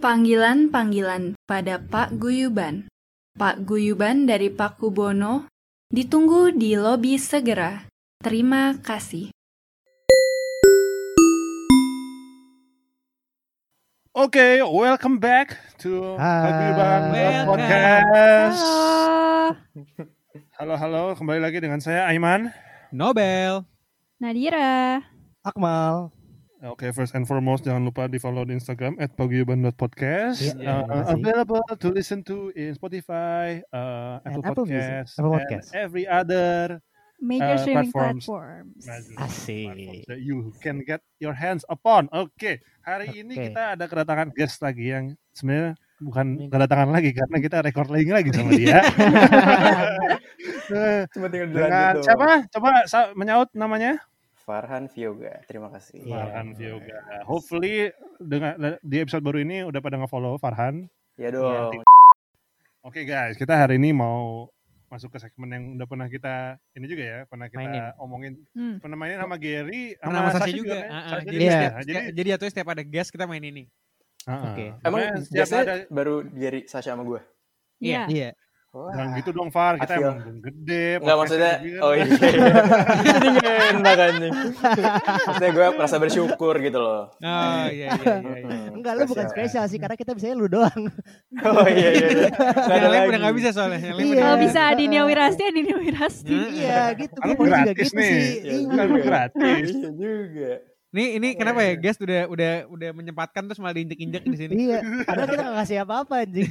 Panggilan-panggilan pada Pak Guyuban. Pak Guyuban dari Pak Kubono ditunggu di lobi segera. Terima kasih. Oke, welcome back to. Paguyuban Welcome. Podcast. Halo, halo, kembali lagi dengan saya Aiman. Nobel. Nadira. Akmal. Oke, first and foremost jangan lupa di follow di Instagram at paguyuban.podcast. Iya, Uh, terima kasih. available to listen to in Spotify, uh, And Apple Apple Music, Podcast, Apple and Podcast. every other Major Uh, streaming platforms. platforms. Asik. platforms that you can get your hands upon. Oke, hari ini Oke. kita ada kedatangan guest lagi yang sebenarnya bukan kedatangan lagi karena kita record lagi lagi sama dia. Eh, Cuma tinggal Dengan dilanjut siapa? Coba menyaut namanya? Farhan Vyoga. Terima kasih. Iya. Farhan Vyoga. Hopefully dengan di episode baru ini udah pada nge-follow Farhan. Ya dong. Oke guys, kita hari ini mau masuk ke segmen yang udah pernah kita ini juga ya, pernah kita Mainin. omongin. Hmm. Pernah mainin sama Gary, Sama nama Sasha Sasha juga. Ah, ah, Sasha jadi, Iya. ya. setiap, Jadi, jadi jatuhnya setiap ada guest kita main ini. ah, ah. Oke. Emang Makanya setiap biasanya ada baru Gary Sasha sama gue. Iya. Iya. Wah. Jangan gitu dong Far, kita feel- emang belum gede. Enggak maksudnya. juga. Oh iya. Ini nggak enak anjing. Maksudnya gue merasa bersyukur gitu loh. Oh iya iya iya. iya. Enggak, lu bukan spesial sih karena kita bisanya lu doang. Oh iya iya. iya. Ada Yang lain udah nggak bisa soalnya. Yang lain Iya. Kalau bisa Adinia Wirasti, Adinia Wirasti. Hmm. iya, gitu. Kan Gua juga gratis gitu nih. sih. Iya Iya. Kan gratis. Iya juga. Nih ini kenapa ya guest udah udah udah menyempatkan terus malah diinjek-injek di sini. Iya, padahal kita gak ngasih apa-apa anjing.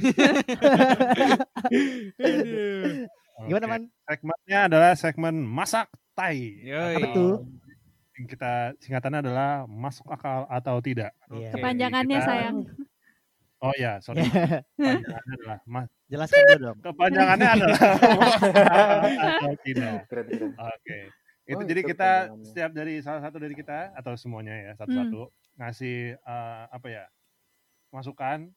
Aduh. Gimana, Oke. Man? Segmennya adalah segmen masak tai. Yoi. Apa tuh? Yang kita singkatannya adalah masuk akal atau tidak. Iya. Oke, Kepanjangannya kita- sayang. Oh ya, sorry. Kepanjangannya adalah mas- Jelaskan dulu dong. kepanjangannya adalah atau tidak. Keren keren. Oke. Itu Oh, jadi itu kita setiap dari salah satu dari kita atau semuanya ya satu-satu ngasih eh, apa ya masukan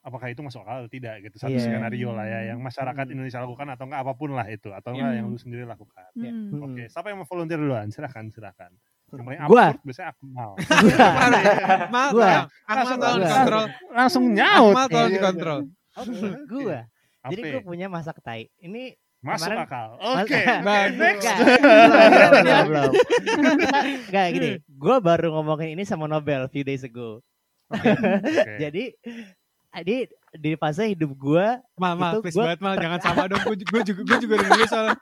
apakah itu masuk akal atau tidak gitu satu Iya. skenario lah ya yang masyarakat Hmm. Indonesia lakukan atau enggak apa pun lah itu atau enggak Iya. yang lu sendiri lakukan. Hmm. Hmm. Oke, siapa yang mau volunteer duluan? Silahkan, silahkan. Gua. absurd biasanya Akmal. Mal, Gua. tolong. Akmal gua. dikontrol. Langsung nyaut. Akmal tolong Iya. dikontrol. Oke, gua. Jadi gue punya masak tai. Ini Masuk kemarin- akal. Oke, Bagus. next. Enggak, belum. Enggak gini, gue baru ngomongin ini sama Nobel few days ago. Oke. Jadi di di fase hidup gue Mal, mal, Itu please gua banget mal, jangan sama dong. Gue juga, gue juga nulis soalnya.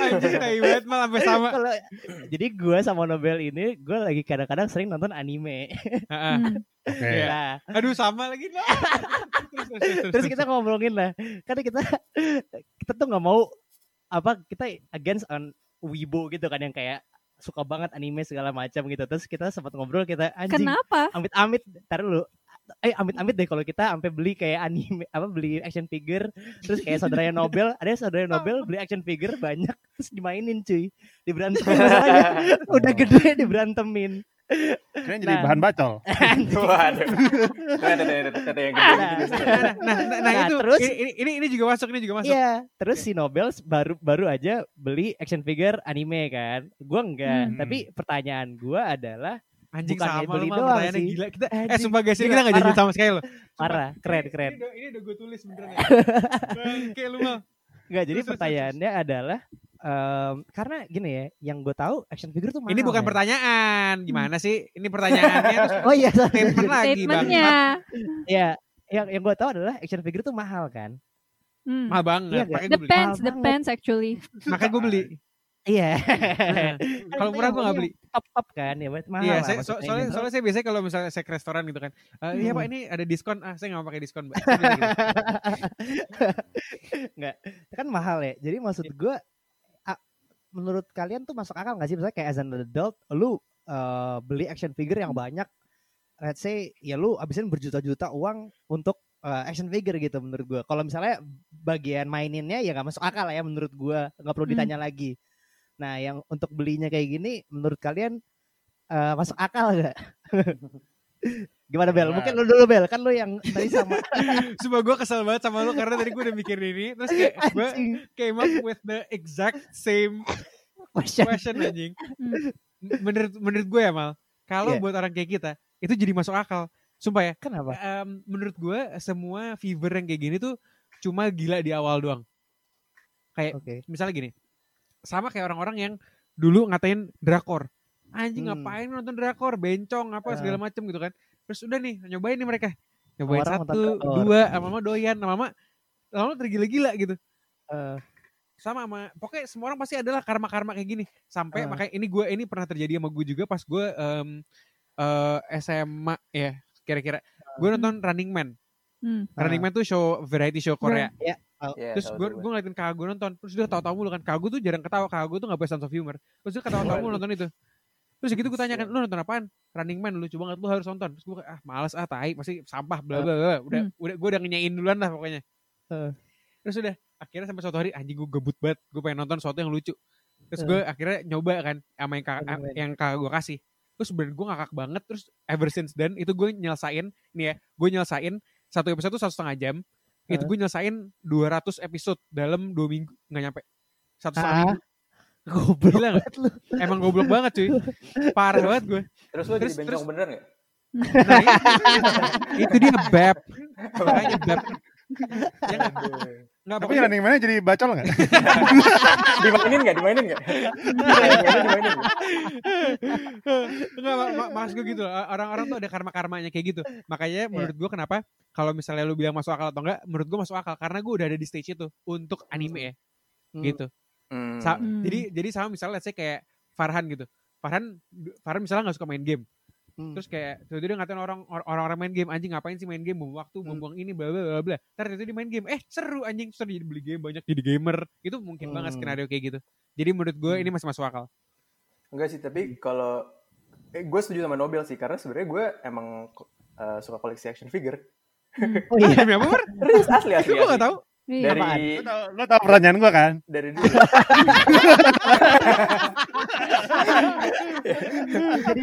Anjing, tai banget mal, sampai sama. kalau jadi gue sama Nobel ini gue lagi kadang-kadang sering nonton anime. Oke. Iya. Nah, Aduh, sama lagi. Mal. Terus, terus, terus, terus kita ngomongin lah, karena kita kita tuh nggak mau apa kita against on wibo gitu kan yang kayak suka banget anime segala macam gitu. Terus kita sempat ngobrol kita anjing Kenapa? amit-amit tar dulu eh amit-amit deh kalau kita sampai beli kayak anime apa beli action figure terus kayak saudaranya Nobel ada saudara Nobel beli action figure banyak terus dimainin cuy diberantemin udah gede diberantemin Kayaknya jadi Nah. bahan bacol. Waduh. Nah, nah, nah, nah, Nah, itu terus- ini, ini ini juga masuk, ini juga masuk. Iya terus si Nobel baru baru aja beli action figure anime kan gua enggak Hmm. tapi pertanyaan gua adalah Anjing Bukan sama beli doang pertanyaannya sih. gila. Kita, eh Anjing, sumpah guys, ini kita gak jadi sama sekali loh. Parah keren keren Ini, udah, ini udah gue tulis beneran ya. Bangke lu mal. Enggak, jadi Terus, terus, pertanyaannya adalah em, karena gini ya, yang gue tahu action figure tuh mahal. Ini bukan ya. pertanyaan, gimana sih? Ini pertanyaannya terus Oh iya, statement lagi bang. Statementnya. Iya, yang yang gue tahu adalah action figure tuh mahal kan. Hmm. Mahal banget, Iya, makanya gue beli. Depends, Mahal depends actually. Makanya gue beli. Iya. Kalau murah gue gak beli. Top top kan ya, mahal Iya, saya, so- soalnya, gitu. soalnya saya biasanya kalau misalnya saya ke restoran gitu kan, "Eh, iya Hmm. pak ini ada diskon, ah saya gak mau pakai diskon mbak. Gitu. Enggak, kan mahal ya. Jadi maksud gue menurut kalian tuh masuk akal gak sih misalnya kayak as an adult lu eh, beli action figure yang banyak let's say ya lu abisin berjuta-juta uang untuk eh, action figure gitu menurut gue. Kalau misalnya bagian maininnya ya nggak masuk akal lah ya menurut gue, nggak perlu Hmm. ditanya lagi. Nah, yang untuk belinya kayak gini menurut kalian eh, masuk akal gak? Gimana Bel? Mungkin lu dulu Bel, kan lu yang tadi sama Sumpah gue kesel banget sama lu karena tadi gue udah mikir ini, terus kayak gue came up with the exact same question. question anjing. Hmm. Menurut menurut gue ya mal, kalau Iya. buat orang kayak kita itu jadi masuk akal. Sumpah ya. Kenapa? em, menurut gue semua fever yang kayak gini tuh cuma gila di awal doang. Kayak Oke. misalnya gini. Sama kayak orang-orang yang dulu ngatain drakor. Anjing Hmm. ngapain nonton drakor, bencong apa Eh. segala macem gitu kan. Terus udah nih nyobain nih mereka. Nyobain Orang satu, drakor. dua, lama-lama doyan, lama-lama lama tergila-gila gitu. Eh, Sama sama pokoknya semua orang pasti adalah karma-karma kayak gini. Sampai Eh. makanya ini gue ini pernah terjadi sama gue juga pas gue em, eh, SMA ya kira-kira. Gue nonton Running Man. Hmm. Running Man tuh show variety show Korea. Iya, Terus tahu gue gue ngeliatin kakak gue nonton. Terus dia tahu-tahu mulu kan. Kakak gue tuh jarang ketawa. Kakak gue tuh gak punya sense of humor. Terus dia ketawa-tawa mulu nonton itu. Terus gitu gue tanya kan, lu nonton apaan? Running Man lucu banget, lu harus nonton. Terus gue ah males ah tai, masih sampah bla bla bla. Udah Hmm. udah gue udah ngenyain duluan lah pokoknya. Eh. Terus udah akhirnya sampai suatu hari anjing gue gebut banget, gue pengen nonton sesuatu yang lucu. Terus gue akhirnya nyoba kan sama yang kakak, Man. yang kakak gue kasih. Terus bener gue ngakak banget. Terus ever since then itu gue nyelesain, nih ya, gue nyelesain satu episode tuh satu setengah jam. Itu Eh. gue nyelesain 200 episode dalam dua minggu nggak nyampe satu setengah Ah, minggu. Goblok Gila nggak? banget lu. Emang goblok banget cuy. Parah banget gue. Terus lu jadi Terus- bencong terus- beneran gak? Nah, itu, itu dia bab. Makanya bab. Ya nggak? Nggak Tapi pokoknya running mana jadi bacol nggak? dimainin gak? Dimainin gak? dimainin, dimainin gak? Enggak, ma ma- maksud gue gitu. loh. Orang-orang tuh ada karma-karmanya kayak gitu. Makanya menurut gue kenapa kalau misalnya lu bilang masuk akal atau enggak, menurut gue masuk akal karena gue udah ada di stage itu untuk anime ya. Hmm. Gitu. Hmm. Sa- Hmm. Jadi jadi sama misalnya let's say kayak Farhan gitu. Farhan Farhan misalnya nggak suka main game. Hmm. Terus kayak tiba-tiba dia ngatain orang or- orang-orang main game anjing ngapain sih main game buang waktu Hmm. buang ini bla bla bla bla. Ntar tiba-tiba dia main game, eh seru anjing terus dia jadi beli game banyak jadi gamer. Itu mungkin banget Hmm. skenario kayak gitu. Jadi menurut gue ini masih masuk akal. Enggak sih, tapi kalau eh, gue setuju sama Nobel sih karena sebenarnya gue emang eh, suka koleksi action figure. Oh iya. Apa Fer? Serius asli asli. Gue gak asli. Apaan? Dari Lo tau, lo tau pertanyaan gue kan? dari dulu. Jadi.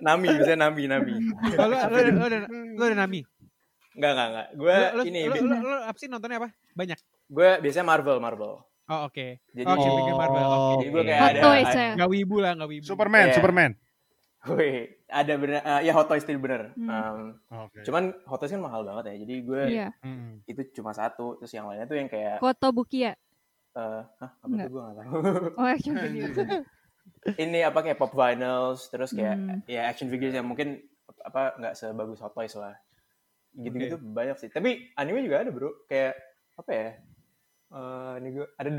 Nami, misalnya Nami, Nami. Oh, lu, lu, lu, ada, ada Nami. Enggak, enggak, enggak. Gue ini, lu, lu, apa sih nontonnya apa? Banyak. gue biasanya Marvel, Marvel. Oh oke. Jadi, Oh, Marvel. Oh, Jadi gue kayak ada ya. Gak wibu lah, gak wibu. Superman, Iya. Superman. Wih, ada bener, eh, ya Hot Toys itu bener. Hmm. Um, Oke. cuman Hot Toys kan mahal banget ya, jadi gue Iya. Hmm. itu cuma satu, terus yang lainnya tuh yang kayak, Koto Bukia. eh, hah, apa Enggak. tuh gue gak tahu. Oh action figure. ini apa kayak pop vinyls, terus kayak Hmm. ya action figures yang mungkin apa nggak sebagus Hot Toys lah. Gitu-gitu banyak sih. Tapi anime juga ada bro, kayak apa ya? Eh, ini gue ada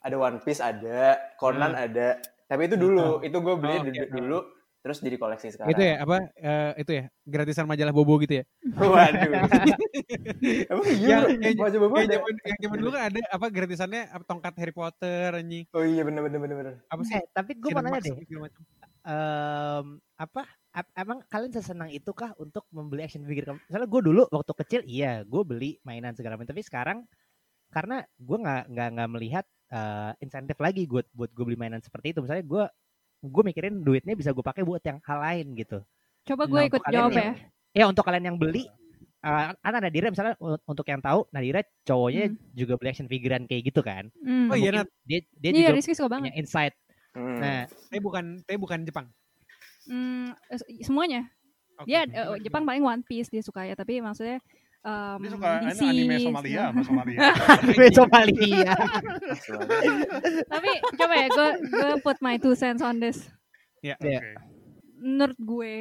ada One Piece ada, Conan ada. Tapi itu dulu, itu gue beli Oh, du- dulu, terus jadi koleksi sekarang. Itu ya apa? eh, itu ya gratisan majalah Bobo gitu ya. Waduh. Emang iya Yang- yang- gue Kayak ada? zaman yang zaman dulu kan ada apa gratisannya apa tongkat Harry Potter anjing. Oh iya bener bener bener bener. Apa sih? Eh, tapi gue mau nanya deh, em, apa ap- emang kalian sesenang itu kah untuk membeli action figure? kamu? Misalnya gue dulu waktu kecil, iya gue beli mainan segala macam. Tapi sekarang karena gue nggak nggak nggak melihat eh, insentif lagi buat buat gue beli mainan seperti itu. Misalnya gue gue mikirin duitnya bisa gue pakai buat yang hal lain gitu. Coba Nah, gue untuk ikut jawab ya. yang- Ya untuk kalian yang beli, eh, kan Nadira misalnya untuk yang tahu Nadira cowoknya Hmm. juga beli action figurean kayak gitu kan. Hmm. Oh iya, Nat. dia dia Iya, juga Rizky suka punya banget. insight. Hmm. Nah, Tapi bukan tapi bukan Jepang. Hmm, semuanya. Oke. Dia eh, Jepang paling One Piece dia suka ya, tapi maksudnya um, Dia suka DC, anime Somalia sama Somalia. anime Somalia. tapi coba ya gue gue put my two cents on this. Ya. Iya. Oke. Menurut gue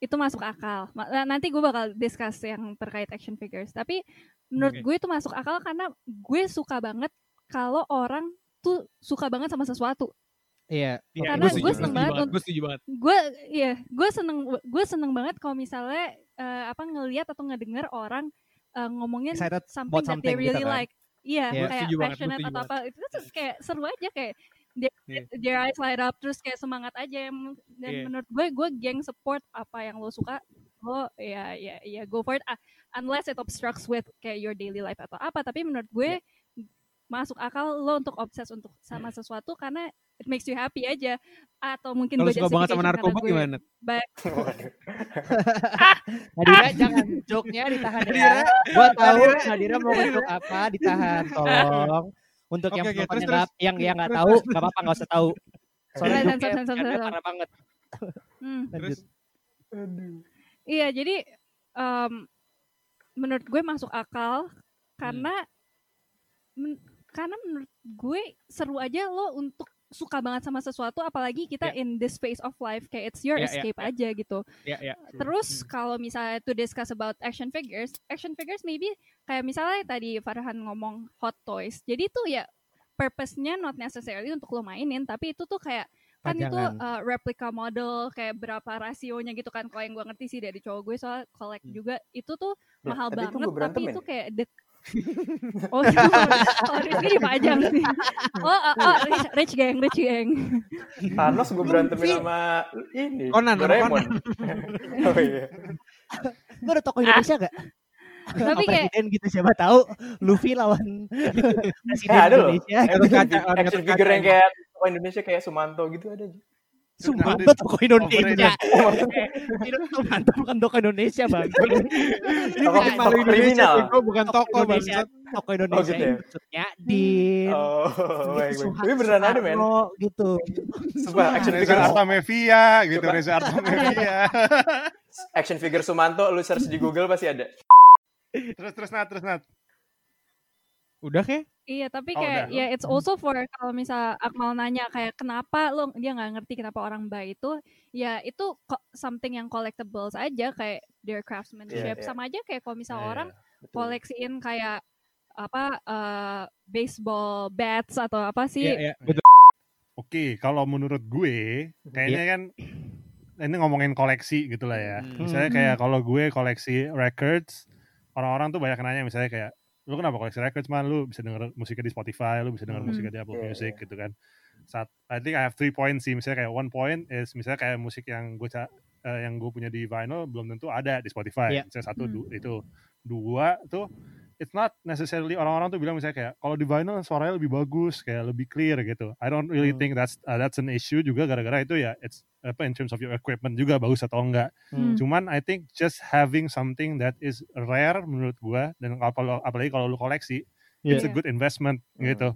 itu masuk akal. Nanti gue bakal discuss yang terkait action figures. Tapi menurut Oke. gue itu masuk akal karena gue suka banget kalau orang tuh suka banget sama sesuatu. Iya. Iya, Karena gue seneng banget Gue setuju banget. gue ya gue seneng gue seneng banget kalau misalnya eh, apa ngelihat atau ngedenger orang eh, ngomongin Excited something about that they something gitu really kan. like iya Iya. kayak Setuju banget, gua passionate atau apa itu tuh kayak seru aja kayak their, Iya. their eyes light up terus kayak semangat aja Em- dan Iya. menurut gue gue geng support apa yang lo suka lo ya ya ya go for it Ah, unless it obstructs with kayak your daily life atau apa tapi menurut gue Iya. masuk akal lo untuk obses untuk sama sesuatu karena it makes you happy aja atau mungkin Kalau suka banget sama narkoba gue gimana? baik. Nadira jangan joke-nya ditahan ya. Gua tahu Nadira mau untuk apa ditahan tolong. Untuk yang Oke, oke, penonton terus, yang nggak- yang yang nggak Terus, tahu terus. nggak apa-apa nggak usah tahu. Soalnya sensor. parah banget. Hmm. Lanjut. Terus Iya, jadi em, menurut gue masuk akal karena men- karena menurut gue seru aja lo untuk suka banget sama sesuatu apalagi kita in this phase of life kayak it's your Ya, ya, escape ya. aja gitu. Ya, ya. Terus kalau misalnya to discuss about action figures, action figures maybe kayak misalnya tadi Farhan ngomong hot toys. Jadi tuh ya purpose-nya not necessarily untuk lo mainin, tapi itu tuh kayak kan itu Pajangan. uh, replica model kayak berapa rasionya gitu kan kalau yang gue ngerti sih dari cowok gue soal collect juga itu tuh mahal itu banget tapi itu kayak dek oh itu kalau Rizky dipajang sih oh, oh, oh rich, rich gang rich gang Thanos gue berantemin sama ini. Conan, Doraemon. oh iya. Lu ada tokoh Indonesia gak? Tapi kayak- presiden gitu siapa tahu Luffy lawan presiden Eh, ada loh. Indonesia. Gatot kaca, oh, Action figure yang kayak tokoh Indonesia kayak Sumanto gitu ada. Sumpah Ada- tokoh Indonesia. overrated. Itu mantap bukan tokoh Indonesia bang. Ini bukan malu Indonesia, kriminal. bego, bukan toko Indonesia. bangsat. Tokoh Indonesia gitu ya? ini maksudnya Din. Oh, gitu, baik, baik. Suha- Tapi beneran ada men. Gitu. Sumpah action figure Artamevia gitu. Reza Artamevia. action figure Sumanto lu search di Google pasti ada. terus terus Nat, terus Nat. Udah kek? Iya, tapi Oh, kayak udah. ya it's also for kalau misal Akmal nanya kayak kenapa lo dia nggak ngerti kenapa orang buy itu, ya itu something yang collectibles aja kayak their craftsmanship iya. sama aja kayak kalau misal Iya, orang Betul. koleksiin kayak apa eh, baseball bats atau apa sih? Iya, iya. Betul. Oke, kalau menurut gue, kayaknya kan ini ngomongin koleksi gitu lah ya. Hmm. Misalnya Hmm. kayak kalau gue koleksi records, orang-orang tuh banyak nanya misalnya kayak, lu kenapa koleksi records man? Lu bisa denger musiknya di Spotify, lu bisa denger Hmm. musiknya di Apple Iya, Music iya. gitu kan. Saat, I think I have three points sih. Misalnya kayak one point is misalnya kayak musik yang gue eh, yang gue punya di vinyl belum tentu ada di Spotify. Iya. Misalnya satu Hmm. du- itu dua tuh it's not necessarily orang-orang tuh bilang misalnya kayak kalau di vinyl suaranya lebih bagus kayak lebih clear gitu I don't really Hmm. think that's uh, that's an issue juga gara-gara itu ya it's apa in terms of your equipment juga bagus atau enggak Hmm. cuman I think just having something that is rare menurut gua dan kalau apalagi kalau lu koleksi it's a good investment Hmm. gitu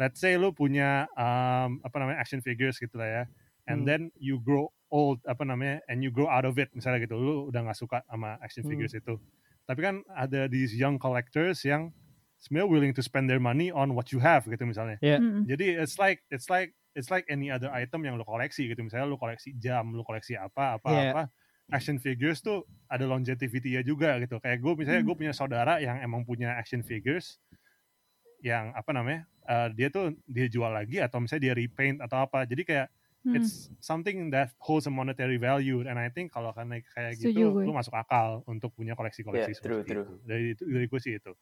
let's say lu punya um, apa namanya action figures gitu lah ya and Hmm. then you grow old apa namanya and you grow out of it misalnya gitu lu udah nggak suka sama action Hmm. figures itu tapi kan ada these young collectors yang sebenarnya willing to spend their money on what you have gitu misalnya Iya. Mm-mm. jadi it's like it's like it's like any other item yang lu koleksi gitu misalnya lu koleksi jam lu koleksi apa apa Iya. apa action figures tuh ada longevity ya juga gitu kayak gue misalnya gue punya saudara yang emang punya action figures yang apa namanya eh, dia tuh dia jual lagi atau misalnya dia repaint atau apa jadi kayak Hmm. it's something that holds a monetary value and I think kalau karena kayak Setuju gitu gue. lu masuk akal untuk punya koleksi-koleksi Yeah, true, seperti true. itu dari itu dari gue sih itu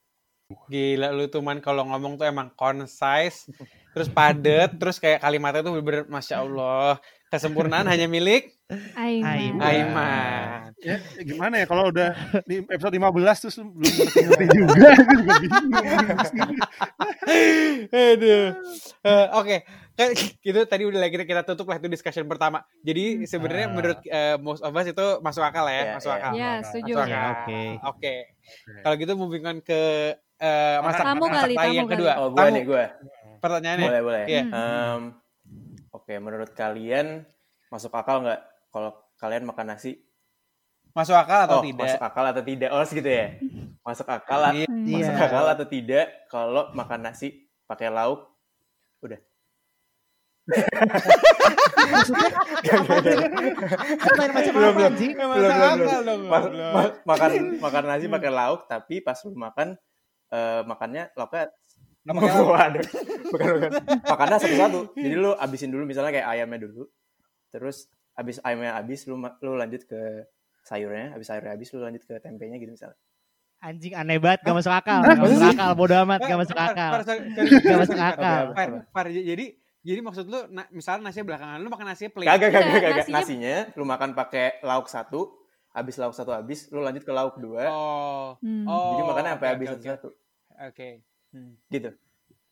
Gila lu tuh man kalau ngomong tuh emang concise, terus padet, terus kayak kalimatnya tuh bener-bener Masya Allah. Kesempurnaan hanya milik Aiman. Aiman. Ya gimana ya kalau udah di episode 15 terus lu belum ngerti juga gue juga bingung Aduh. Eh, Oke, kan gitu tadi udah lah kita kita tutup lah itu discussion pertama. Jadi sebenarnya Ah. menurut eh, most of us itu masuk akal ya, Iya, masuk iya. akal. Ya, Masuk setuju. Masuk Ya, akal. oke. Oke. Kalau gitu moving on ke eh, masak Tamu masak kali, tamu yang kali. kedua. Oh, gue Tamu. nih, gue. Pertanyaannya. Boleh, boleh. Iya. Hmm. Em, Oke, menurut kalian masuk akal nggak kalau kalian makan nasi? Masuk akal atau oh, tidak? masuk akal atau tidak? Oh, segitu ya. Masuk akal, Iya. Hmm. masuk Iya. akal atau tidak kalau makan nasi pakai lauk? Udah. Maksudnya pertanyaan macam Belum, apa anjing? Nggak Belum, belum, belum. Ma- ma- makan makan nasi pakai lauk, tapi pas lu makan eh, makannya lauknya pakai lauk. Waduh. Bukan, bukan. Makannya satu-satu. Jadi lu abisin dulu misalnya kayak ayamnya dulu. Terus abis ayamnya habis lu lu lanjut ke sayurnya, habis sayurnya habis lu lanjut ke tempenya gitu misalnya. Anjing aneh banget, gak masuk akal. Gak masuk akal, bodo amat, gak masuk akal. Gak masuk akal. Jadi jadi maksud lu na- misalnya nasi belakangan lu makan nasi plain. Kagak, kagak, Enggak, kagak. nasinya- Nasinya lu makan pakai lauk satu, habis lauk satu habis, lu lanjut ke lauk dua. Oh. Hmm. Oh. Jadi makannya sampai oke, habis oke, oke. satu-satu. Oke. Hmm. Gitu.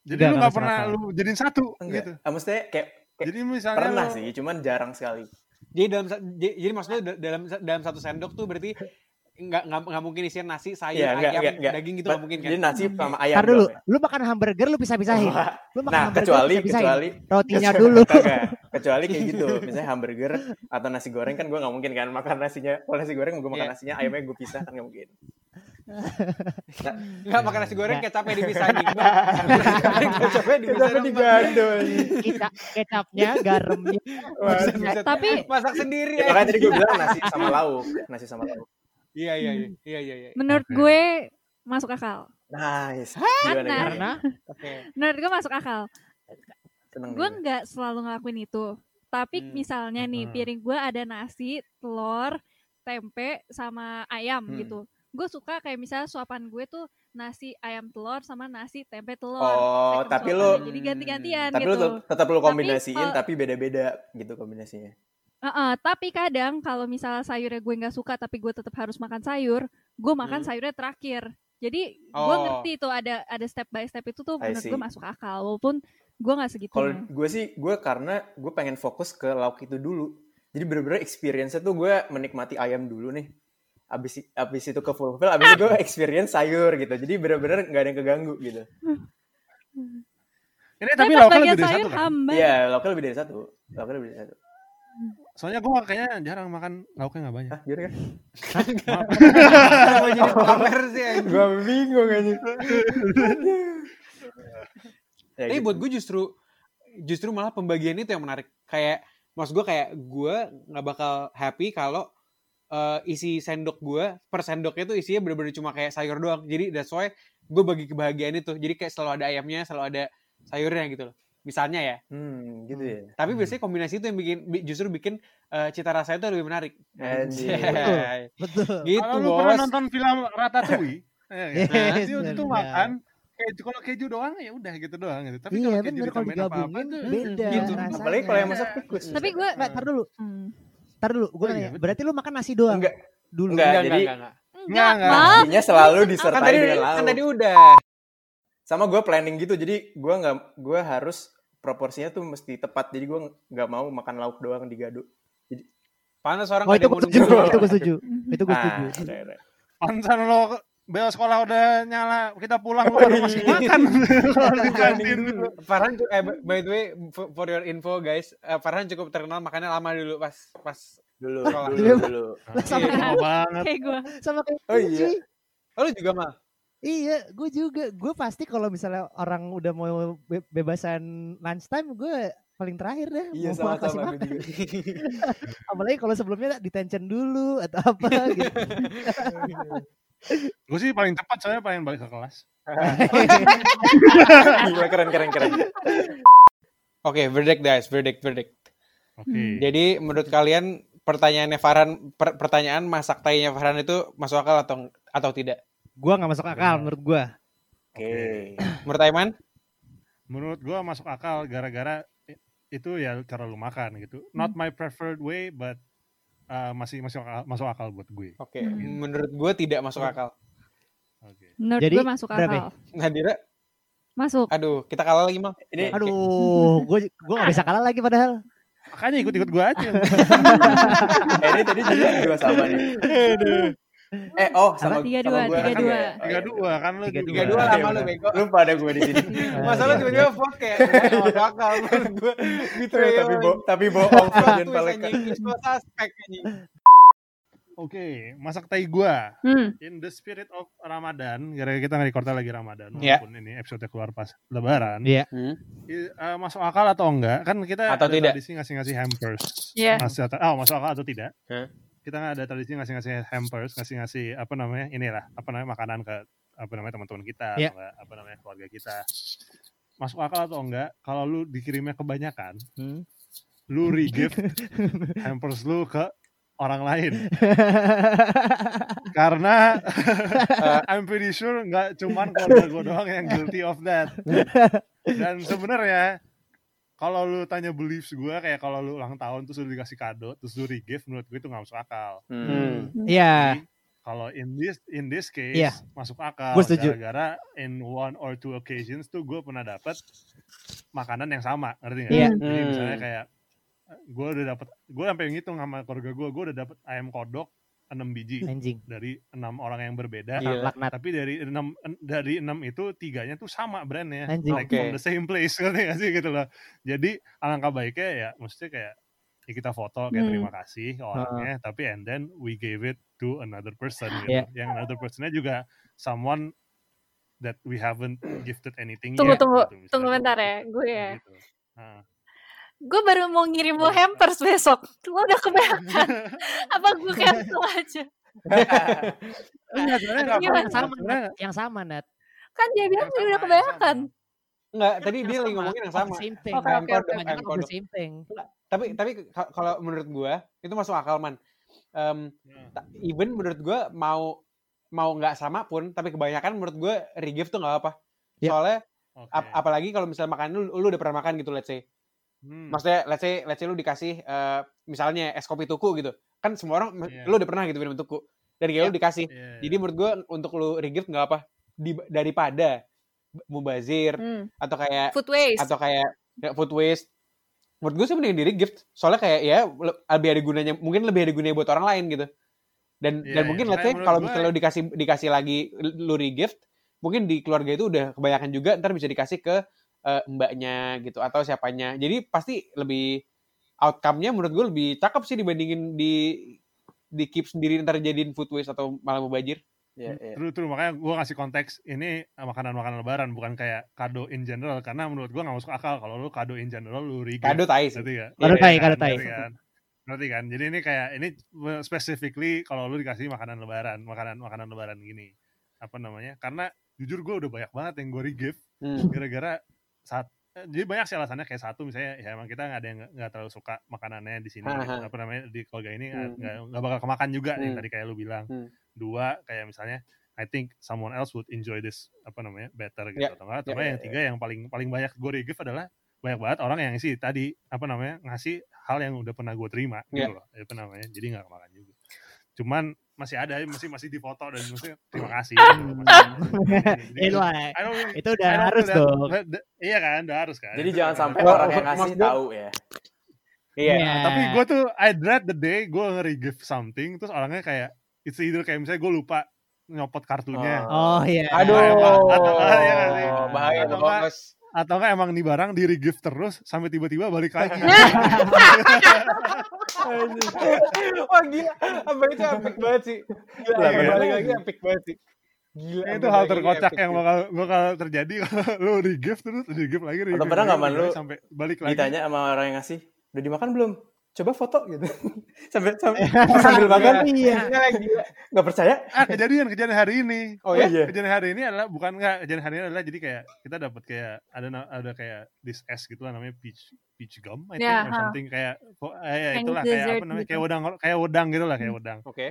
jadi lu masuk pernah lu jadiin satu Enggak. gitu Ah, maksudnya kayak, kayak jadi misalnya pernah lu- sih, cuman jarang sekali. Jadi dalam jadi, jadi maksudnya da- dalam dalam satu sendok tuh berarti nggak nggak nggak mungkin isinya nasi, sayur, Iya, nggak, ayam, nggak, nggak. daging gitu nggak mungkin kan? Jadi nasi sama ayam. Ntar dulu, ya? lu makan hamburger lu pisah-pisahin. Wah, Lu makan Nah, hamburger kecuali pisah-pisahin. kecuali rotinya dulu. kecuali kayak gitu. Misalnya hamburger atau nasi goreng kan gue nggak mungkin kan makan nasinya. Kalau nasi goreng gue makan Iya. nasinya, ayamnya gue pisah kan nggak mungkin. Nggak makan nasi goreng, kecapnya dipisahin. kecapnya dipisahin. digado. Kecap, kecapnya, garamnya. Tapi masak sendiri Ya, ya. makanya tadi gue bilang nasi sama lauk, nasi sama lauk. Iya iya iya iya iya. iya. menurut Oke. gue masuk akal. Nice. Karena- Gimana? Karena Oke. Menurut gue masuk akal. Seneng Gue nggak selalu ngelakuin itu. Tapi Hmm. misalnya nih Hmm. piring gue ada nasi, telur, tempe sama ayam Hmm. gitu. Gue suka kayak misalnya suapan gue tuh nasi ayam telur sama nasi tempe telur. Oh, tapi lu- jadi ganti-gantian Tapi gitu. lu tet- tetap lu Tapi kombinasiin tapi beda-beda gitu kombinasinya. Heeh, tapi kadang kalau misalnya sayurnya gue nggak suka tapi gue tetap harus makan sayur, gue makan Hmm. sayurnya terakhir. Jadi gue Oh. ngerti tuh ada ada step by step itu tuh menurut gue masuk akal walaupun gue nggak Kalau segitunya. gue sih, gue karena gue pengen fokus ke lauk itu dulu. Jadi bener-bener experience-nya tuh gue menikmati ayam dulu nih. Abis, abis itu ke fulfill, abis itu gue experience sayur gitu. Jadi bener-bener nggak ada yang keganggu gitu. Ini Tapi tapi lauknya lebih dari sayur satu kan? Iya, lauknya lebih dari satu. Lauknya lebih dari satu. Soalnya gue kayaknya jarang makan lauknya nggak banyak. Hah, gimana kan? Kenapa jadi pamer sih? gue bingung aja. ya, Tapi gitu. buat gue justru justru malah pembagian itu yang menarik. Kayak maksud gue kayak gue nggak bakal happy kalau eh, isi sendok gue per sendoknya tuh isinya bener-bener cuma kayak sayur doang. Jadi that's why gue bagi kebahagiaan itu. Jadi kayak selalu ada ayamnya, selalu ada sayurnya gitu loh. Misalnya ya. Hmm, gitu ya. Tapi biasanya kombinasi itu yang bikin bi- justru bikin eh, cita rasanya itu lebih menarik. Anjir. Anjay. betul. Gitu Kalau lu pernah nonton film Ratatouille, ya, Yes, kan? dia waktu itu makan keju kalau keju doang ya udah gitu doang gitu. Tapi Iya kalau keju kalau digabungin tuh beda gitu. rasanya. Apalagi kalau yang masak tikus. Tapi gue Nggak, tar dulu, hmm, tar dulu. Gue Oh, iya, nanya, betul. berarti lu makan nasi doang Enggak, dulu. Enggak, Enggak, jadi- enggak, enggak, enggak. enggak, enggak. selalu Kan disertai tadi, dengan kan lauk. tadi udah. Sama gue planning gitu, jadi gue nggak, gue harus proporsinya tuh mesti tepat. Jadi gue nggak mau makan lauk doang digado. Panas orang Oh itu gue setuju, itu gue setuju. Itu gue Ah, setuju. Pantesan lo bel sekolah udah nyala, kita pulang lo baru masih makan kantin. Farhan eh by the way for your info guys, eh, Farhan cukup terkenal makannya lama dulu pas pas Dulu, Sekolah. dulu, dulu. Sama, Iya, mau banget. Kayak gue. sama kayak Oh, iya. Oh, lu juga mah. Iya, gue juga. Gue pasti kalau misalnya orang udah mau be- bebasan lunchtime, gue paling terakhir deh. Iya, mau kasih sama-sama. makan. Apalagi kalau sebelumnya detention dulu atau apa gitu. Gue sih paling cepat soalnya paling balik ke kelas. Gila, keren, keren, keren. Oke, verdict guys, verdict, verdict. Oke. Hmm. Jadi menurut kalian pertanyaannya Farhan per- pertanyaan masak tainya Farhan itu masuk akal atau atau tidak? Gue nggak masuk akal menurut gue. Oke. Menurut Aiman? Menurut gue masuk akal gara-gara itu ya cara lu makan gitu. Not my preferred way, but uh, masih masuk akal, masuk akal buat gue. Oke, Hmm. menurut gue tidak masuk akal. Oke. Menurut Jadi, gue masuk berapa ya? akal. Nadira, Masuk. aduh, kita kalah lagi mal. Ini Aduh, gue gue nggak bisa kalah lagi padahal. Makanya ikut-ikut gue aja. eh, ini tadi juga juga sama nih. Eh, oh, sama Tiga sama dua, tiga kan dua. ya? Tiga iya. dua kan lu Tiga dua Iya, lama lu bego. Lupa ada gue di sini. Masalah tiba-tiba vote kayak "Gua nggak masuk akal menurut gue. Betrayal. tapi bo tapi bohong. It's so suspect anjing. Oke, masak tai gua. Hmm. In the spirit of Ramadan, gara-gara kita nge-recordnya lagi Ramadan, Iya. walaupun ini episode keluar pas Lebaran. Iya. i- eh, masuk akal atau enggak? Kan kita Atau ada tidak. tradisi ngasih-ngasih hampers. Iya. Masih atau, oh, masuk akal atau tidak? Kita nggak ada tradisi ngasih-ngasih hampers, ngasih-ngasih apa namanya? Inilah, apa namanya makanan ke apa namanya teman-teman kita, atau nggak, apa namanya keluarga kita. Masuk akal atau enggak? Kalau lu dikirimnya kebanyakan, Hmm. lu re-gift hampers lu ke orang lain. Karena I'm pretty sure nggak cuman keluarga gue doang yang guilty of that. Dan sebenarnya kalau lu tanya beliefs gue kayak kalau lu ulang tahun terus lu dikasih kado terus lu re-gift menurut gue itu nggak masuk akal. Hmm. Iya. Jadi, kalau in this in this case Iya. masuk akal gara-gara in one or two occasions tuh gue pernah dapat makanan yang sama ngerti nggak? Iya. Jadi misalnya Hmm. kayak gue udah dapat gue sampai ngitung sama keluarga gue gue udah dapat ayam kodok enam biji Anjing. dari enam orang yang berbeda. Gila. Laknat. Tapi dari enam en- dari enam itu tiganya tuh sama brandnya, Anjing. like Oke. from the same place ngerti nggak sih gitu loh. Jadi alangkah baiknya ya, maksudnya kayak ya kita foto kayak Hmm. terima kasih orangnya, tapi and then we gave it to another person gitu. Yeah. Yang another personnya juga someone that we haven't gifted anything Tunggu, yet. tunggu, gitu, tunggu bentar ya, gue ya. gitu. Nah. Gue baru mau ngirim lo hampers besok. Lo udah kebanyakan. Apa gue cancel aja? Enggak, sebenarnya Aduh, nggak gimana? yang sama, yang sama, Nat. Kan dia bilang dia udah kebanyakan. Enggak, tadi dia Yang lagi ngomongin yang sama. same thing. Same. Tapi tapi ka- kalau menurut gua itu masuk akal man. Em, ta- even menurut gua mau mau nggak sama pun, tapi kebanyakan menurut gua regift tuh nggak apa. Ya. Soalnya ap- apalagi kalau misalnya makan lu, lu udah pernah makan gitu let's say. Hmm. Maksudnya let's say let's say lu dikasih eh, misalnya es kopi tuku gitu. Kan semua orang Iya. lu udah pernah gitu minum tuku. Dan kayak lu dikasih. Iya, Jadi menurut gua untuk lu regift nggak apa. Di, daripada mubazir Hmm. atau kayak Food waste. atau kayak kayak food waste menurut gue sih mending diri gift soalnya kayak ya le- lebih ada gunanya mungkin lebih ada gunanya buat orang lain gitu dan Iya, dan iya. mungkin Makanya let's say kalau misalnya lu dikasih dikasih lagi lu gift mungkin di keluarga itu udah kebanyakan juga ntar bisa dikasih ke eh, mbaknya gitu atau siapanya jadi pasti lebih outcome-nya menurut gue lebih cakep sih dibandingin di di keep sendiri ntar jadiin food waste atau malah mubajir Iya, ya, ya. True, true. Makanya gue ngasih konteks ini makanan-makanan lebaran bukan kayak kado in general karena menurut gue nggak masuk akal kalau lu kado in general lu regift. kado tai sih Ngerti nggak? Kado Iya tai, kan? kado tai. Ngerti kan? Kan? Jadi ini kayak ini specifically kalau lu dikasih makanan lebaran, makanan makanan lebaran gini. Apa namanya? Karena jujur gue udah banyak banget yang gue regift Hmm. Saat jadi banyak sih alasannya kayak satu misalnya ya emang kita nggak ada yang nggak- terlalu suka makanannya di sini apa namanya di keluarga ini nggak Hmm. nggak nggak bakal kemakan juga yang Hmm. tadi kayak lu bilang Hmm. dua kayak misalnya I think someone else would enjoy this apa namanya better gitu Ya, atau enggak atau ya, enggak ya, yang tiga yang paling paling banyak gue regift adalah banyak banget orang yang sih tadi apa namanya ngasih hal yang udah pernah gue terima Ya. gitu loh apa namanya jadi nggak kemakan juga cuman masih ada masih masih difoto dan maksudnya terima kasih. Jadi- Itu Itu udah harus dong. Iya kan, udah harus kan. Jadi jangan sampai orang yang ngasih tahu ya. iya Iya. Tapi gue tuh I dread the day gue nge-regift something terus orangnya kayak it's either kayak misalnya gue lupa nyopot kartunya Oh iya. aduh Atau- atau- iya bahaya tuh atau enggak emang nih barang di regift terus sampai tiba-tiba balik lagi. Wah gila, apa itu epic banget sih. Gila, Iya, iya, kan? balik lagi epic banget sih. Gila. itu hal terkocak yang bakal bakal terjadi kalau lu regift terus regift lagi regift Atau pernah nggak, Man, regift lu lagi, sampai balik lagi. Ditanya sama orang yang ngasih, udah dimakan belum? Coba foto gitu. sambil sambil, sambil makan. Iya. Gila. Nggak percaya? Ah kejadian kejadian hari ini. Oh ya? iya. Kejadian hari ini adalah bukan enggak kejadian hari ini adalah jadi kayak kita dapat kayak ada ada kayak this es gitu lah namanya peach peach gum I think Ya, or ha. something kayak oh, eh, ya, Chinese itulah kayak apa namanya gitu. kayak wedang kayak wedang gitu lah kayak wedang. Oke.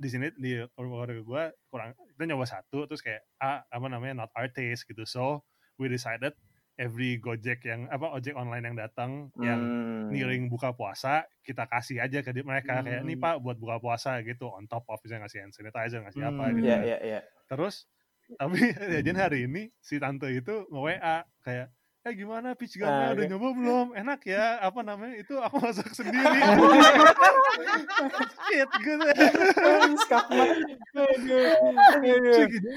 Di sini di keluarga gue kurang kita nyoba satu terus kayak ah apa namanya not our taste gitu. So we decided every Gojek yang apa ojek online yang datang yang Hmm. nearing buka puasa kita kasih aja ke mereka kayak nih Hmm. pak buat buka puasa gitu on top of misalnya ngasih hand sanitizer ngasih apa Hmm. gitu Iya, kan. iya, iya. terus tapi kejadian hari ini si tante itu nge WA kayak eh gimana? Peach gumnya Ah, udah nyoba belum? Enak ya? Apa namanya? Itu aku masak sendiri. Shit gitu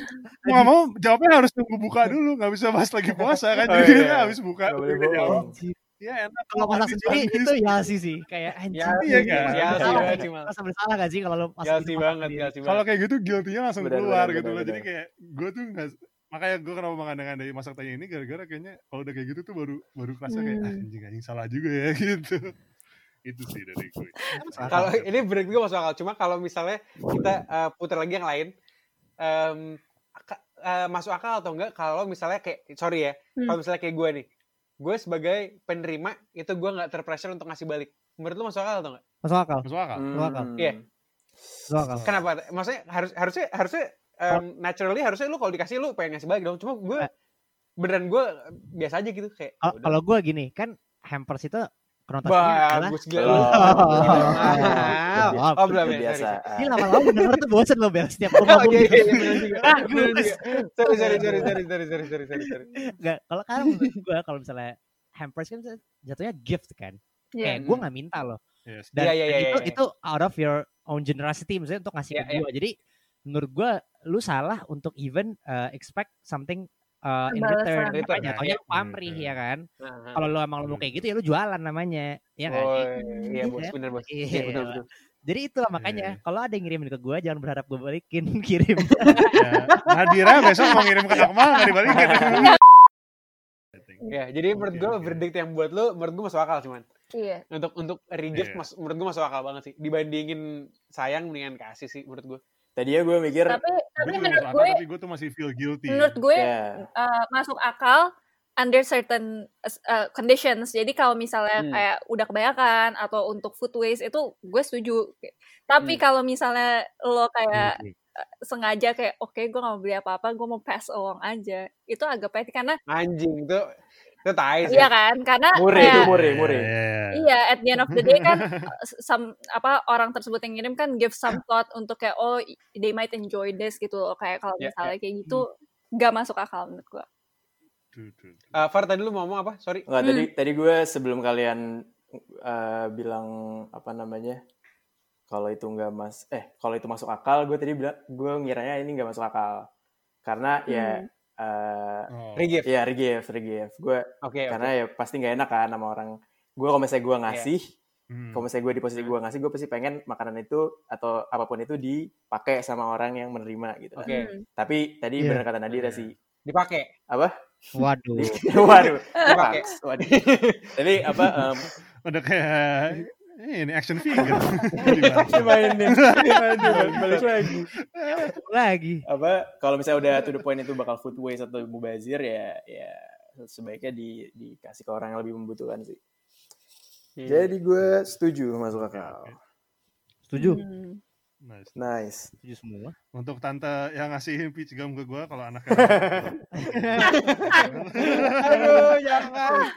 mau mau. Jawabnya harus nunggu buka dulu. Nggak bisa pas lagi puasa kan? Oh, jadi iya. kita habis buka. Nggak boleh udah jawab bohong. ya enak. Kalau masak sendiri itu ya sih sih. Kayak anjing. Ya, Iya kan? Ya, banget sih, Mal. Merasa bersalah gak sih kalau lu masak Ya sih banget, sendiri? ya sih kalau banget. kayak gitu guilty-nya langsung keluar gitu loh. Jadi kayak gue tuh nggak makanya gue kenapa mengandang dari masak tanya ini gara-gara kayaknya kalau udah kayak gitu tuh baru baru kerasa kayak ah, Hmm. anjing anjing salah juga ya gitu itu sih dari gue Kalau ini break juga masuk akal. Cuma kalau misalnya kita eh, putar lagi yang lain, em, ka- eh, masuk akal atau enggak kalau misalnya kayak sorry ya, Hmm. kalau misalnya kayak gue nih, gue sebagai penerima itu gue nggak terpressure untuk ngasih balik. Menurut lu masuk akal atau enggak? Masuk akal. masuk akal Masuk akal. Hmm. Iya. Masuk akal. Kenapa? Maksudnya harus harusnya harusnya um, naturally harusnya lu kalau dikasih lu pengen ngasih balik dong. Cuma gue eh. beneran gue biasa aja gitu kayak. Ya kalau gue gini kan hampers itu konotasinya adalah bagus gila oh. lu. Oh, belum biasa. Ini lama-lama bener tuh bosen lo bel setiap gua ngomong. Ah, bagus. Sorry sorry sorry sorry sorry sorry sorry sorry. Enggak, kalau kan menurut gua kalau misalnya hampers kan jatuhnya gift kan. Yeah. Kayak gue gak minta loh. Yes. Dan yeah, yeah, yeah, itu yeah. itu out of your own generosity maksudnya untuk ngasih yeah, ke iya, iya. gua. Yeah. Jadi menurut gue lu salah untuk even uh, expect something uh, in return. Return, Makanya ya. taunya lu Hmm, pamrih hmm. ya kan. Nah, Kalau lu emang lu mau kayak gitu ya lu jualan namanya. Ya kan? Oh, iya bos, Iya. bener bos. Iya. Iya betul betul. Jadi itulah makanya Iya. kalau ada yang ngirimin ke gue jangan berharap gue balikin kirim. Ya, Nadira besok mau ngirim ke Akmal nggak dibalikin. Ya, jadi menurut Oke, gue oke. verdict yang buat lu menurut gue masuk akal cuman. Iya. Untuk untuk regift Iya. mas, menurut gue masuk akal banget sih. Dibandingin sayang mendingan kasih sih menurut gue. Tadinya gue mikir Tapi tapi menurut gue tapi gue tuh masih feel guilty. menurut gue ya uh, masuk akal under certain uh, conditions. Jadi kalau misalnya Hmm. kayak udah kebanyakan atau untuk food waste itu gue setuju. Tapi Hmm. kalau misalnya lo kayak Iya, uh, sengaja kayak oke gue gak mau beli apa-apa, gue mau pass along aja. Itu agak pahit karena Anjing itu itu tai sih. iya kan? Karena murih kayak itu murih murih Iya. Iya, at the end of the day kan uh, some apa orang tersebut yang ngirim kan give some thought untuk kayak oh they might enjoy this gitu loh kayak kalau Ya, misalnya kayak gitu gak masuk akal menurut gua. Eh, Far tadi lu mau ngomong apa? Sorry. Nggak, Hmm. tadi tadi gue sebelum kalian uh, bilang apa namanya kalau itu nggak mas eh kalau itu masuk akal gue tadi bilang gue ngiranya ini nggak masuk akal karena ya Hmm. Uh, Oh. Regift. ya regift regift gue Oke, oke. karena ya pasti nggak enak kan sama orang gue kalau misalnya gue ngasih Hmm. kalau misalnya gue di posisi gue ngasih gue pasti pengen makanan itu atau apa pun itu dipakai sama orang yang menerima gitu kan. Oke. Hmm. tapi tadi Iya. benar kata Nadira Iya. sih Dipakai. apa Waduh. waduh Dipakai. waduh tapi apa em, Udah kayak eh, ini action figure. dimainin dimainin balik lagi Lagi. apa kalau misalnya udah to the point itu bakal food waste atau mubazir ya ya sebaiknya di dikasih ke orang yang lebih membutuhkan sih jadi gue setuju masuk akal Setuju. Hmm. Nice. nice Setuju semua. Untuk tante yang ngasihin peach gum ke gue kalau anaknya Aduh, jangan.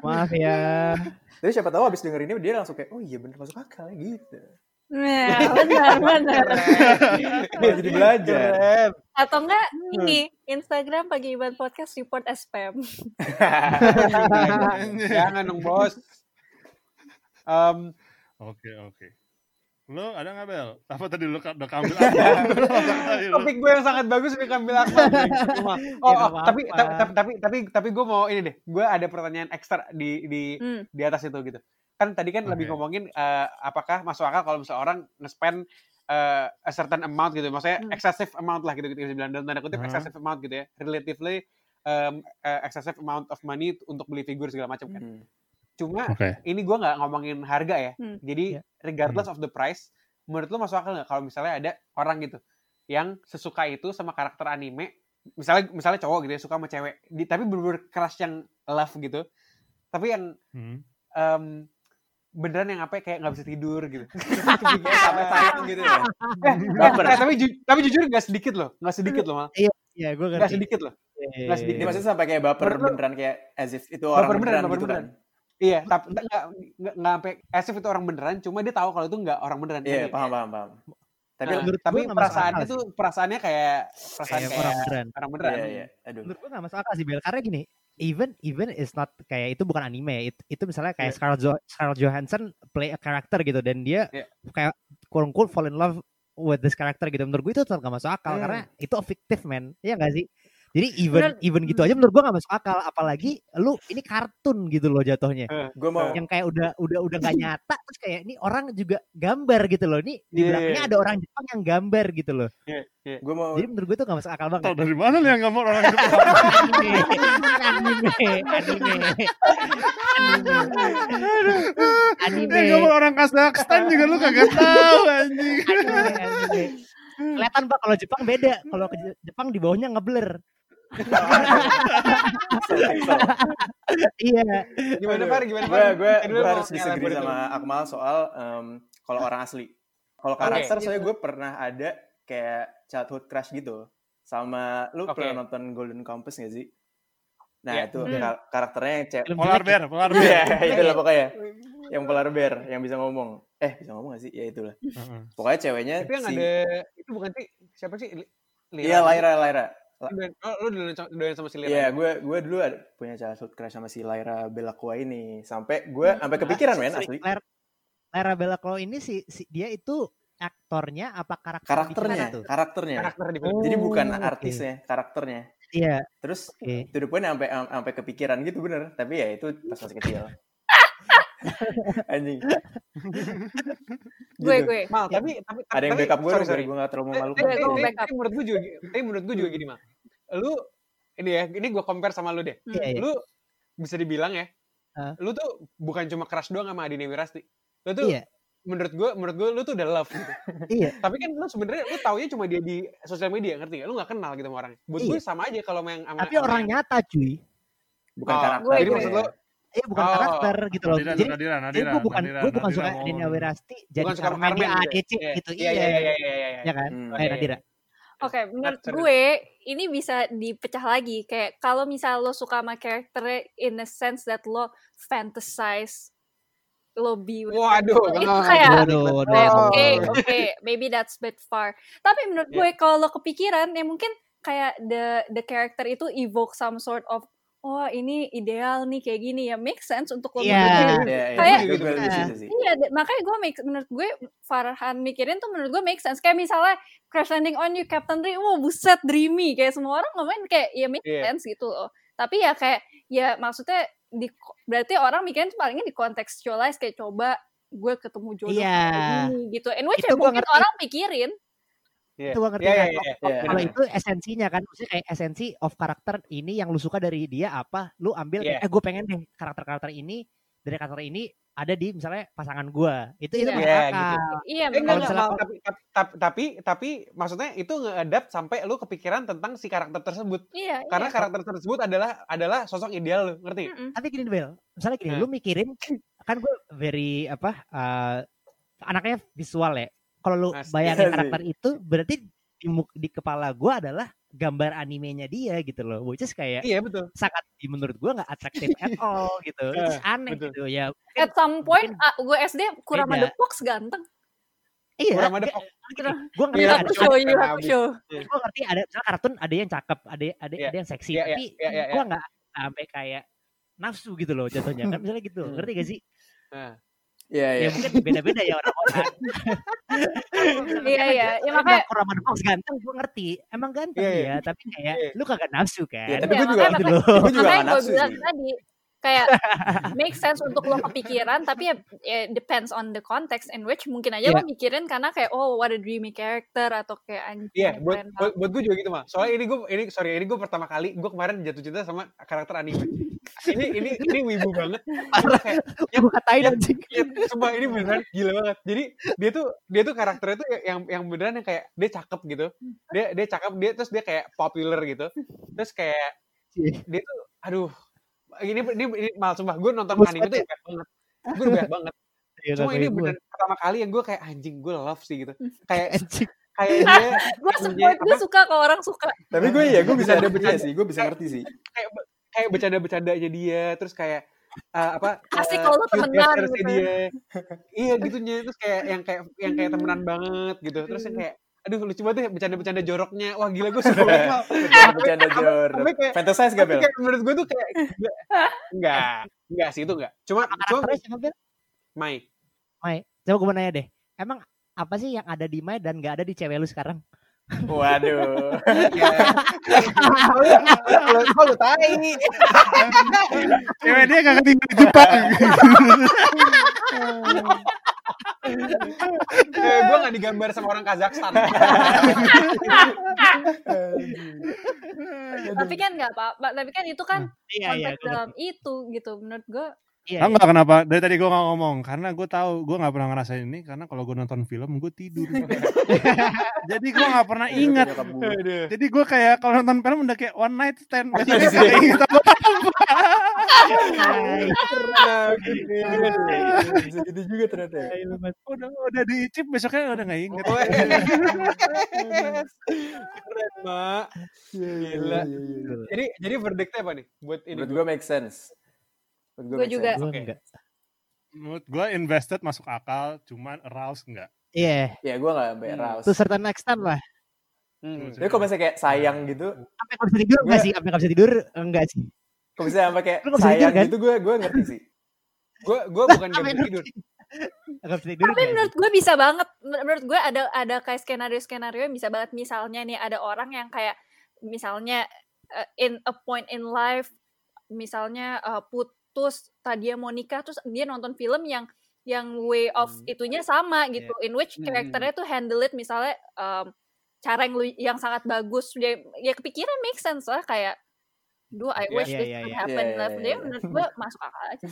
Maaf ya. tapi siapa tahu abis denger ini dia langsung kayak oh iya bener masuk akal ya gitu Nah, benar benar. Dia jadi belajar. Atau enggak ini Instagram pagi iban podcast report as spam. jangan dong, Bos. Em, Oke oke. Lo ada nggak Bel? Apa tadi lo udah kambil topik gue yang sangat bagus udah ambil akal. Cuma- Oh, oh, tapi tapi tapi tapi tapi gue mau ini deh. Gue ada pertanyaan ekstra di di Hmm. di atas itu gitu. Kan tadi kan lebih Oke. ngomongin eh, apakah masuk akal kalau misalnya orang nge-spend eh, a certain amount gitu. Maksudnya Hmm. excessive amount lah gitu gitu bisa bilang dalam tanda kutip Hah? excessive amount gitu ya. Relatively um, eh, excessive amount of money untuk beli figur segala macam kan. Hmm. Cuma Oke. ini gue nggak ngomongin harga ya. Hmm. Jadi Iya. regardless of the price, menurut lo masuk akal nggak kalau misalnya ada orang gitu yang sesuka itu sama karakter anime, misalnya misalnya cowok gitu ya suka sama cewek, di, tapi bener crush yang love gitu, tapi yang Hmm. em, beneran yang apa ya, kayak nggak bisa tidur gitu. Sampai sayang gitu ya Eh, Baper. eh, tapi ju- tapi jujur nggak sedikit loh, nggak sedikit loh mal, Iya, gue nggak sedikit loh. Iya, nggak iya, sedikit. Maksudnya sampai kayak baper beneran kayak as if itu orang Baper beneran, beneran, baper gitu beneran. kan. Iya, tapi nggak nggak nggak sampai as if itu orang beneran, cuma dia tahu kalau itu nggak orang beneran. Iya, paham paham paham. Tapi Nah, menurut tapi nggak perasaannya tuh perasaannya kayak perasaan Kayak kayak, orang beneran. orang beneran. iya iya, aduh. menurut gue gak masuk akal sih Bel karena gini even even is not kayak itu bukan anime itu, itu misalnya kayak Iya. Scarlett, jo Scarlett Johansson play a character gitu dan dia Iya. kayak quote unquote fall in love with this character gitu menurut gue itu tetap gak masuk akal Hmm. karena itu fiktif man iya gak sih jadi even Bener. even gitu aja menurut gue gak masuk akal apalagi lu ini kartun gitu loh jatuhnya Gue mau yang kayak udah udah udah gak nyata terus kayak ini orang juga gambar gitu loh ini di Iya, belakangnya iya. ada orang Jepang yang gambar gitu loh Iya, iya. gue mau jadi menurut gue itu gak masuk akal banget Tahu dari mana lo yang nggak mau orang Jepang? anime anime anime anime Eh, nggak mau orang Kazakhstan juga lu kagak tahu anjing. anime anime kelihatan pak kalau Jepang beda kalau ke Je- Jepang di bawahnya ngeblur iya Gimana Far? Gimana gue Far? gue harus disagree elaborate sama Akmal soal em, kalau orang asli. Kalau karakter soalnya gue pernah ada kayak childhood crush gitu sama lu Oke. pernah nonton Golden Compass gak sih? Nah Iya. itu Hmm. kar- karakternya yang cewek. Polar bear, polar bear. Iya, itu lah pokoknya. Yang polar bear, yang bisa ngomong. Eh, bisa ngomong gak sih? Ya itulah. Heeh. Pokoknya ceweknya Itu yang si ada itu bukan sih siapa sih? Iya, Lyra, Lyra. Lu doyan- Oh, lu doyan sama- si Lyra. Iya, gue gue dulu ada punya childhood crush sama si Lyra Belacqua ini. Sampai gue sampai kepikiran men asli. Lyra, Crow ini si, si- dia itu aktornya apa karakter Karakternya, itu? karakternya. Karakter di film. Oh, Jadi bukan oke. artisnya, karakternya. Iya, Terus oke. to the point sampai sampai kepikiran gitu bener. Tapi ya itu pas masih kecil. Anjing. Gue Gitu. gue. Mal, tapi tapi Ada yang backup gue sorry, gue gak terlalu memalukan. tapi- Gue tapi- menurut gue juga tapi menurut gue juga gini mal lu ini ya ini gue compare sama lu deh Hmm. Iya, iya. lu bisa dibilang ya lu tuh bukan cuma crush doang sama Adi Wirasti lu tuh Iya, menurut gue menurut gue lu tuh udah love gitu. iya. tapi kan lu sebenarnya lu taunya cuma dia di sosial media ngerti gak lu gak kenal gitu sama orangnya buat Iya. gue sama aja kalau main sama Tapi orang nyata cuy. Bukan Oh, karakter. gue- jadi gue- maksud lu Eh bukan Oh. karakter gitu loh. Nadira, Jadi Nadira, jadi Nadira, gue bukan Nadira, gue bukan Nadira suka Dina Wirasti jadi bukan suka Carmen di Carmen ADC Iya, gitu. iya Iya, iya iya iya iya ya kan? Hmm. Iya, Nadira. Oke, menurut Sorry. gue ini bisa dipecah lagi. Kayak kalau misal lo suka sama karakternya in the sense that lo fantasize lo be with waduh itu nggak- kayak Oh. oke oke maybe that's bit far. Tapi menurut Yeah. gue kalau lo kepikiran ya mungkin kayak the the character itu evoke some sort of oh ini ideal nih kayak gini ya make sense untuk lo Iya. mikirin. Iya, iya. Kayak- Gue gue di situ sih. Iya, makanya gue make, menurut gue Farhan mikirin tuh menurut gue make sense. Kayak misalnya Crash Landing on You, Captain Ray, wow buset dreamy. Kayak semua orang ngomongin kayak ya make Iya. sense gitu loh. Tapi ya kayak ya maksudnya di berarti orang mikirin tuh palingnya di contextualize kayak coba gue ketemu jodoh Iya. kayak gini gitu. And which ya mungkin ngerti. orang pikirin. Iya. Itu gue ngerti Iya, kan. iya, iya, Oh, iya. Kalau itu esensinya kan, maksudnya kayak esensi of karakter ini yang lu suka dari dia apa, lu ambil Iya. kayak, eh gue pengen deh karakter-karakter ini dari karakter ini ada di misalnya pasangan gue. Itu itu Iya. masuk Iya, gitu. Iya, Eh, benar. tapi, tapi, tapi, tapi, maksudnya itu nge-adapt sampai lu kepikiran tentang si karakter tersebut. Iya, Karena iya. karakter tersebut adalah adalah sosok ideal lu, ngerti nggak? Mm-mm. Tapi gini Bel, misalnya gini, Nah. lu mikirin kan gue very apa eh, anaknya visual ya. Kalau lu bayangin karakter itu berarti di, di kepala gue adalah gambar animenya dia gitu loh. Which is kayak Iya betul. sangat di menurut gue nggak atraktif at all gitu. It's aneh betul. gitu ya. Mungkin- At some point, mungkin- ah, gue SD kurang ada Fox ganteng. iya. Kurang ada gak- Fox. Gue ngerti Iya, You ada, show, you have show. gue ngerti ada misalnya kartun ada yang cakep, ada ada Iya. ada yang seksi, Iya, iya, tapi iya, iya, gue nggak sampai kayak nafsu gitu loh jatuhnya kan misalnya gitu ngerti gak sih Nah, Iya, iya. ya mungkin beda-beda ya orang-orang Iya, iya. Ya, Lu makanya- Kurang Fox ganteng gue ngerti emang ganteng Iya, iya. dia tapi kayak Iya. lu kagak nafsu kan Iya, tapi Iya, gue juga gitu loh gue juga Makanya gak gue nafsu bilang tadi kayak make sense untuk lo kepikiran tapi ya, ya depends on the context in which mungkin aja lo Iya. mikirin karena kayak oh what a dreamy character atau kayak anjing Iya, buat, buat, buat gue juga gitu mah. Soalnya ini gue ini sorry ini gue pertama kali gue kemarin jatuh cinta sama karakter anime. Ini ini ini wibu banget. Kayak, gue katain anjing ya, sumpah ini beneran gila banget. Jadi dia tuh dia tuh karakternya tuh yang yang beneran yang kayak dia cakep gitu. Dia dia cakep dia terus dia kayak popular gitu. Terus kayak dia tuh aduh ini ini, ini mal sumpah gue nonton Buset anime tuh ya. banyak banget. Gue banyak banget. Iya, Cuma ini beneran pertama kali yang gue kayak anjing gue love sih gitu. Kayak anjing kayak dia gue support gue suka kalau orang suka Tapi gue ya, gue bisa Bercanda- ada iya sih, gue bisa ngerti sih. kayak kayak bercanda-bercandanya dia terus kayak eh, apa Asik eh, kalau cute temenan gitu. dia iya gitunya terus kayak yang kayak yang kayak temenan banget gitu terus yang kayak aduh lucu banget ya bercanda-bercanda joroknya wah gila gue suka banget. Bercanda jor. Sampai kayak- Fantasize gak, Bel? kayak menurut gue tuh kayak enggak enggak sih itu enggak cuma cuma Bel? Mai Mai coba gue mau nanya deh emang apa sih yang ada di Mai dan gak ada di cewek lu sekarang Waduh. ya kalau kalau lu tai Cewek dia gak ketinggalan Jepang. eh, gue gak digambar sama orang Kazakhstan. Tapi kan nggak apa-apa tapi kan itu kan iya iya konteks dalam itu gitu. Menurut gue iya Tahu nggak kenapa? Dari tadi gue nggak ngomong karena gue tahu gue nggak pernah ngerasain ini karena kalau gue nonton film gue tidur. Jadi gue nggak pernah ingat. Nyokap gue. Jadi gue kayak kalau nonton film udah kayak one night stand. Jadi gak inget apa gitu juga ternyata. ya. udah udah diicip besoknya udah nggak inget. Oh, keren mak Iya, Gila. jadi jadi verdictnya apa nih buat ini Menurut gue make sense. Gue juga. enggak Menurut gue invested masuk akal, cuman aroused enggak. iya Ya gue gak sampai Hmm. rouse. to certain extent lah Hmm. Tapi kalau misalnya kayak sayang gitu, sampai nggak bisa tidur enggak sih sampai nggak bisa tidur enggak sih kalau misalnya sampai kayak bisa sayang tidur, kan? gitu, gue gue ngerti sih. gue gue bukan gak bisa tidur dulu Tapi menurut gue bisa banget. Men- Menurut gue ada ada kayak skenario skenario yang bisa banget. Misalnya nih ada orang yang kayak misalnya uh, in a point in life, misalnya uh, putus, tadinya mau nikah, terus dia nonton film yang yang way of Hmm. itunya sama gitu. In which Hmm. karakternya tuh handle it misalnya um, cara yang lu- yang sangat bagus. Dia ya kepikiran make sense lah kayak. Duh, I Iya, wish iya, this iya, could iya. happen. Iya, iya, Nah, iya, dia iya. menurut gue masuk akal aja.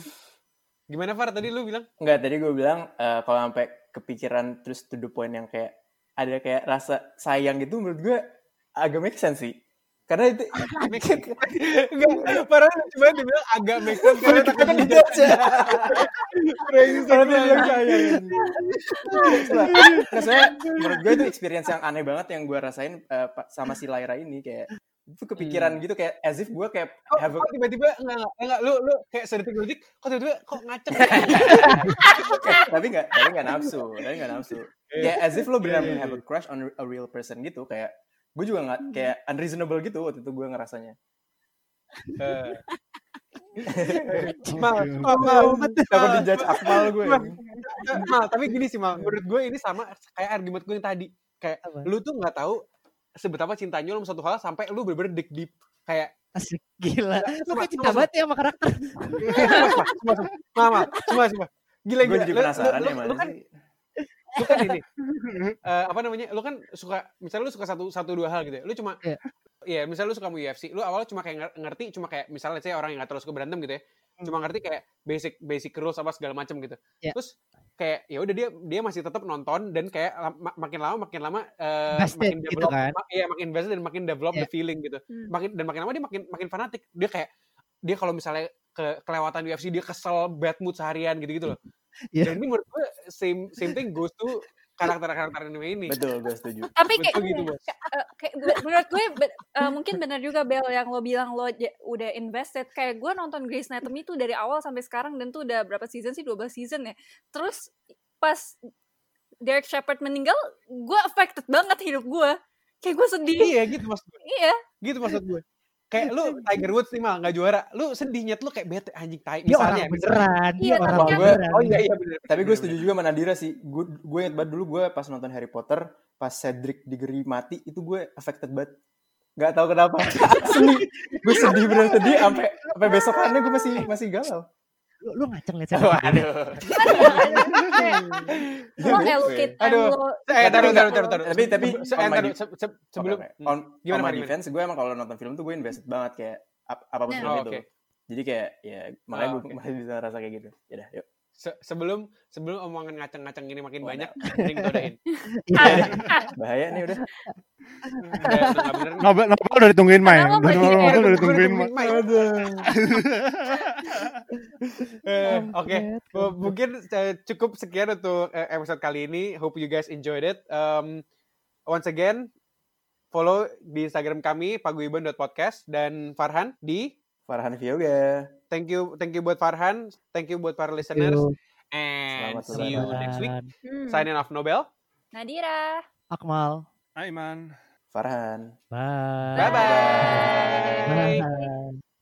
Gimana Far tadi lu bilang? Enggak, tadi gue bilang eh, kalau sampai kepikiran terus to the point yang kayak ada kayak rasa sayang gitu menurut gue agak make sense sih. Karena itu Enggak, parah cuma dia bilang agak make sense karena takut Kan dijudge. Karena dia bilang sayang. Nah, soalnya menurut gue itu experience yang aneh banget yang gue rasain pa- sama si Lyra ini kayak itu kepikiran gitu kayak as if gue kayak Kok, have a tiba-tiba enggak enggak, enggak lu lu kayak sedetik detik kok tiba-tiba kok ngaceng tapi nggak tapi nggak nafsu tapi nggak nafsu. Kayak as if lo benar-benar have a crush on a real person gitu kayak gue juga nggak kayak unreasonable gitu waktu itu gue ngerasanya Eh. mal, mal, mal, takut dijudge akmal gue Mal, tapi gini sih mal, menurut gue ini sama kayak argumen gue yang tadi kayak Apa? lu tuh nggak tahu seberapa cintanya lu sama satu hal sampai lu bener-bener dig deep kayak Asik gila. Lu kayak cinta banget ya sama karakter. semua semua semua semua mal, semua semua gila gue gila jadi Lu- penasaran lu, ya lu, kan lu kan ini eh, apa namanya lu kan suka misalnya lu suka satu satu dua hal gitu ya lu cuma Iya. Iya, misalnya lu suka UFC, lu awalnya cuma kayak nger- ngerti, cuma kayak misalnya saya orang yang gak terlalu suka berantem gitu ya, cuma ngerti kayak basic basic rules apa segala macam gitu. Iya. Terus kayak ya udah dia dia masih tetap nonton dan kayak lam- ma- makin lama makin lama eh, Invested makin gitu develop, kan. ma- iya makin invested dan makin develop the Iya. feeling gitu. Hmm. Makin dan makin lama dia makin makin fanatik. Dia kayak dia kalau misalnya ke kelewatan UFC dia kesel bad mood seharian gitu-gitu loh. Iya. Dan ini menurut gue same same thing goes to karakter-karakter anime ini. betul gue setuju Tapi kayak, Betul gitu, Bos. eh, kayak menurut gue be- eh, mungkin benar juga Bel yang lo bilang lo udah invested kayak gue nonton Grey's Anatomy tuh dari awal sampai sekarang dan tuh udah berapa season sih 12 season ya terus pas Derek Shepard meninggal gue affected banget hidup gue kayak gue sedih Iya gitu maksud gue. iya Gitu maksud gue. Kayak lu Tiger Woods nih mal nggak juara, lu sedih nyet lu kayak bete anjing tai. Orang Misalnya, misalnya. beneran. Dia Iya, orang beneran. Oh iya iya bener. tapi gue setuju juga sama Nadira sih gue gue inget banget dulu gue pas nonton Harry Potter pas Cedric Diggory mati itu gue affected banget nggak tahu kenapa sedih gue sedih bener sedih sampai sampai besokannya gue masih masih galau Lu, lu ngaceng liat saya. Waduh. Lo allocate time Aduh. lo Eh, taruh, taruh, taruh, taruh. Tapi- tapi Se- on my taruh, de- se- se- sebelum on, Gimana, on my defense gue emang kalau nonton film tuh gue invested banget kayak ap- apa pun Nah. film Oh, itu oke. jadi kayak ya makanya Oh, gue oke. masih bisa ngerasa kayak gitu ya udah yuk Se- sebelum sebelum omongan ngaceng-ngaceng ini makin Oh, banyak, mending. Iya. bahaya nih udah. Nobel, Nobel udah ditungguin Mai. Kenapa, Udah Mai? Nobel Iya, udah Gua ditungguin ditungguin, Mai. Mike. Eh, Oke, Well, mungkin eh, cukup sekian untuk eh, episode kali ini. Hope you guys enjoyed it. Um, once again, follow di Instagram kami paguyuban.podcast dan Farhan di Farhan Vioga thank you thank you buat Farhan, thank you buat para listeners and Selamat see you next week. Hmm. Signing off Nobel. Nadira Akmal. Aiman. Farhan Bye. Bye bye. Bye.